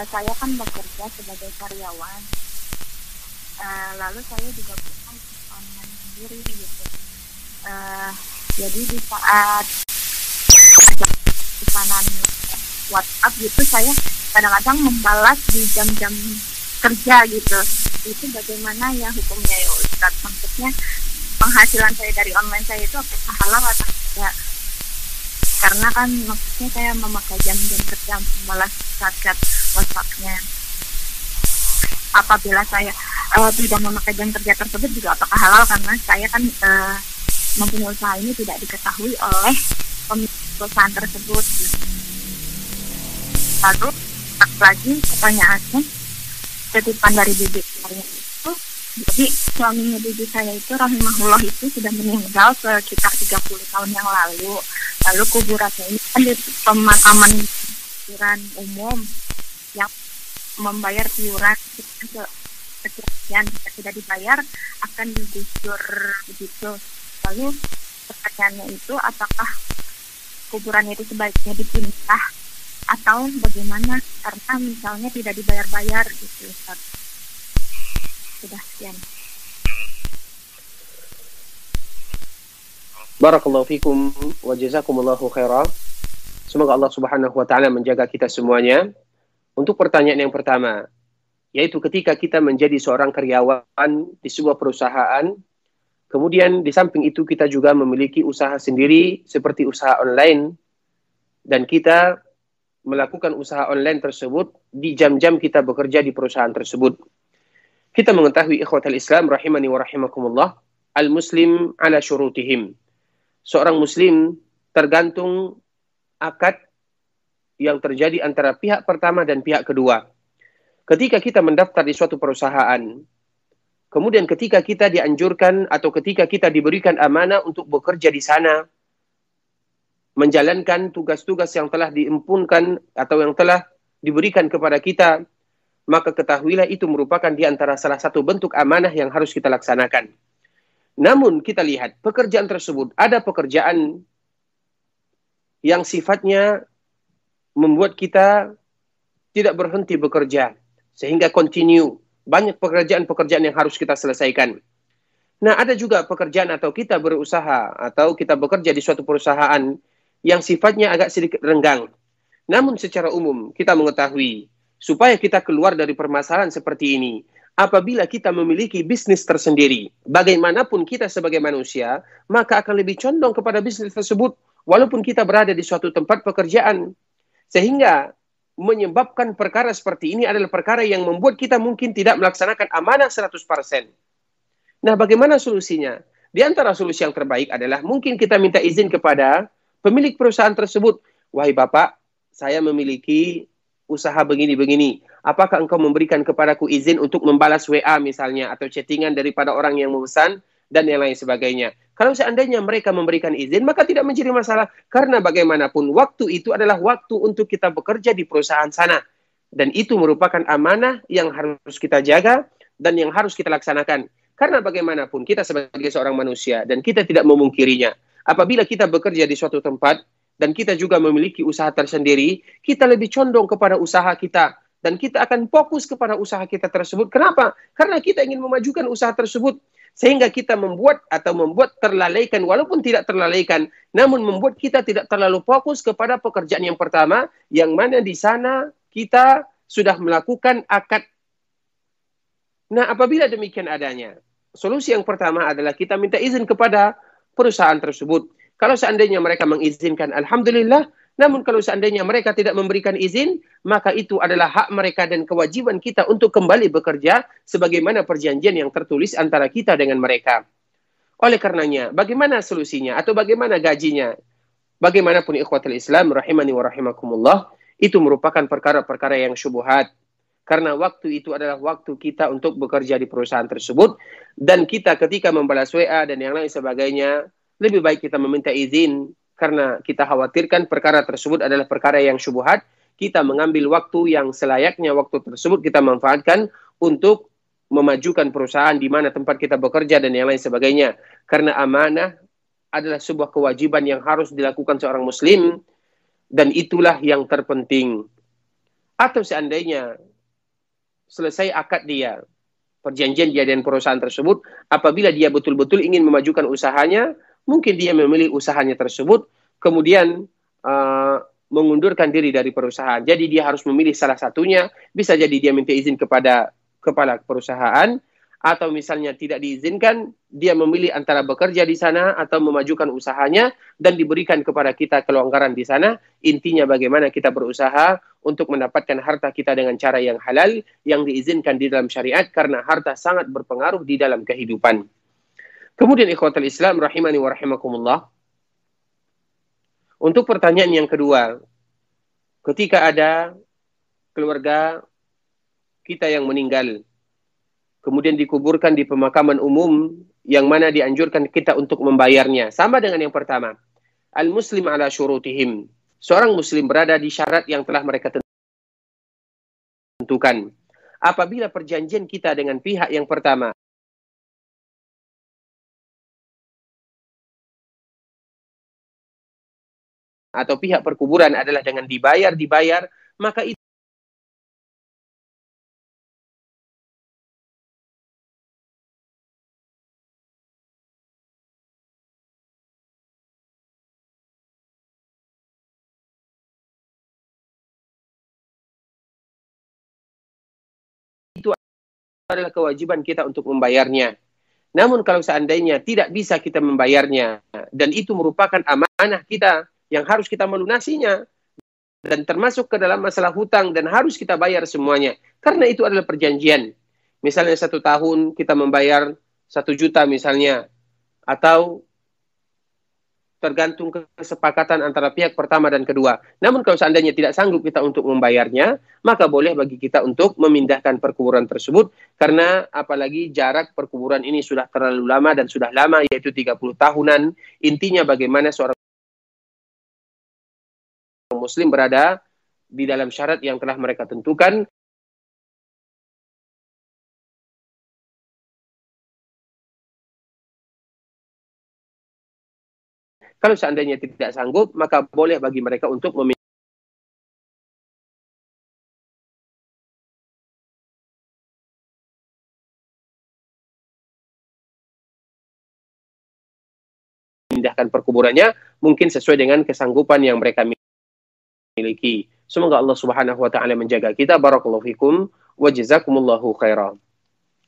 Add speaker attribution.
Speaker 1: uh, saya kan bekerja sebagai karyawan. Uh, lalu saya juga punya online sendiri gitu. Uh, jadi di saat pesanan WhatsApp gitu saya kadang-kadang membalas di jam-jam kerja gitu. Itu bagaimana ya hukumnya ya Ustaz maksudnya penghasilan saya dari online saya itu apakah halal atau tidak? Karena kan maksudnya saya memakai jam-jam kerja membalas chat-chat WhatsAppnya apabila saya uh, tidak memakai jam kerja tersebut juga apakah halal? Karena saya kan uh, mempunyai usaha ini tidak diketahui oleh pemilik perusahaan tersebut. Lalu lagi pertanyaannya titipan dari bibi saya itu jadi suaminya bibi saya itu rahimahullah itu sudah meninggal sekitar 30 tahun yang lalu. Lalu kuburannya ini kan di pemakaman kuburan umum yang membayar iuran sekian jika tidak dibayar akan digusur begitu lalu pertanyaannya itu apakah kuburannya itu sebaiknya dipindah atau bagaimana karena misalnya tidak dibayar-bayar gitu Ustaz. Sudah sekian.
Speaker 2: Barakallahu fikum wa jazakumullahu khairan. Semoga Allah Subhanahu wa taala menjaga kita semuanya. Untuk pertanyaan yang pertama, yaitu ketika kita menjadi seorang karyawan di sebuah perusahaan, kemudian di samping itu kita juga memiliki usaha sendiri seperti usaha online dan kita melakukan usaha online tersebut di jam-jam kita bekerja di perusahaan tersebut. Kita mengetahui ikhwatal Islam rahimani wa rahimakumullah, al-muslim ala syurutihim. Seorang muslim tergantung akad yang terjadi antara pihak pertama dan pihak kedua. Ketika kita mendaftar di suatu perusahaan, kemudian ketika kita dianjurkan atau ketika kita diberikan amanah untuk bekerja di sana, menjalankan tugas-tugas yang telah diimpunkan atau yang telah diberikan kepada kita, maka ketahuilah itu merupakan di antara salah satu bentuk amanah yang harus kita laksanakan. Namun kita lihat pekerjaan tersebut ada pekerjaan yang sifatnya membuat kita tidak berhenti bekerja sehingga continue banyak pekerjaan-pekerjaan yang harus kita selesaikan. Nah, ada juga pekerjaan atau kita berusaha atau kita bekerja di suatu perusahaan yang sifatnya agak sedikit renggang. Namun secara umum kita mengetahui supaya kita keluar dari permasalahan seperti ini, apabila kita memiliki bisnis tersendiri, bagaimanapun kita sebagai manusia, maka akan lebih condong kepada bisnis tersebut walaupun kita berada di suatu tempat pekerjaan. Sehingga menyebabkan perkara seperti ini adalah perkara yang membuat kita mungkin tidak melaksanakan amanah 100%. Nah, bagaimana solusinya? Di antara solusi yang terbaik adalah mungkin kita minta izin kepada pemilik perusahaan tersebut, wahai Bapak, saya memiliki usaha begini-begini. Apakah engkau memberikan kepadaku izin untuk membalas WA misalnya atau chattingan daripada orang yang memesan dan yang lain sebagainya. Kalau seandainya mereka memberikan izin, maka tidak menjadi masalah. Karena bagaimanapun, waktu itu adalah waktu untuk kita bekerja di perusahaan sana. Dan itu merupakan amanah yang harus kita jaga dan yang harus kita laksanakan. Karena bagaimanapun, kita sebagai seorang manusia dan kita tidak memungkirinya apabila kita bekerja di suatu tempat dan kita juga memiliki usaha tersendiri, kita lebih condong kepada usaha kita dan kita akan fokus kepada usaha kita tersebut. Kenapa? Karena kita ingin memajukan usaha tersebut sehingga kita membuat atau membuat terlalaikan walaupun tidak terlalaikan namun membuat kita tidak terlalu fokus kepada pekerjaan yang pertama yang mana di sana kita sudah melakukan akad Nah, apabila demikian adanya, solusi yang pertama adalah kita minta izin kepada perusahaan tersebut. Kalau seandainya mereka mengizinkan, Alhamdulillah. Namun kalau seandainya mereka tidak memberikan izin, maka itu adalah hak mereka dan kewajiban kita untuk kembali bekerja sebagaimana perjanjian yang tertulis antara kita dengan mereka. Oleh karenanya, bagaimana solusinya atau bagaimana gajinya? Bagaimanapun ikhwatul Islam, rahimani wa rahimakumullah, itu merupakan perkara-perkara yang syubuhat. Karena waktu itu adalah waktu kita untuk bekerja di perusahaan tersebut. Dan kita ketika membalas WA dan yang lain sebagainya, lebih baik kita meminta izin karena kita khawatirkan perkara tersebut adalah perkara yang syubhat. Kita mengambil waktu yang selayaknya waktu tersebut kita manfaatkan untuk memajukan perusahaan di mana tempat kita bekerja dan yang lain sebagainya. Karena amanah adalah sebuah kewajiban yang harus dilakukan seorang muslim dan itulah yang terpenting. Atau seandainya selesai akad dia, perjanjian dia dengan perusahaan tersebut, apabila dia betul-betul ingin memajukan usahanya, mungkin dia memilih usahanya tersebut, kemudian uh, mengundurkan diri dari perusahaan. Jadi dia harus memilih salah satunya. Bisa jadi dia minta izin kepada kepala perusahaan atau misalnya tidak diizinkan, dia memilih antara bekerja di sana atau memajukan usahanya dan diberikan kepada kita kelonggaran di sana. Intinya bagaimana kita berusaha untuk mendapatkan harta kita dengan cara yang halal yang diizinkan di dalam syariat karena harta sangat berpengaruh di dalam kehidupan. Kemudian ikhwatul Islam rahimani wa rahimakumullah. Untuk pertanyaan yang kedua, ketika ada keluarga kita yang meninggal kemudian dikuburkan di pemakaman umum yang mana dianjurkan kita untuk membayarnya. Sama dengan yang pertama. Al-muslim ala syurutihim. Seorang muslim berada di syarat yang telah mereka tentukan. Apabila perjanjian kita dengan pihak yang pertama atau pihak perkuburan adalah dengan dibayar dibayar maka itu adalah kewajiban kita untuk membayarnya. Namun kalau seandainya tidak bisa kita membayarnya dan itu merupakan amanah kita yang harus kita melunasinya dan termasuk ke dalam masalah hutang dan harus kita bayar semuanya karena itu adalah perjanjian. Misalnya satu tahun kita membayar satu juta misalnya atau tergantung kesepakatan antara pihak pertama dan kedua. Namun kalau seandainya tidak sanggup kita untuk membayarnya, maka boleh bagi kita untuk memindahkan perkuburan tersebut karena apalagi jarak perkuburan ini sudah terlalu lama dan sudah lama yaitu 30 tahunan. Intinya bagaimana seorang muslim berada di dalam syarat yang telah mereka tentukan. Kalau seandainya tidak sanggup, maka boleh bagi mereka untuk memindahkan perkuburannya mungkin sesuai dengan kesanggupan yang mereka miliki. Semoga Allah Subhanahu wa taala menjaga kita. Barakallahu fikum wa jazakumullahu khairan.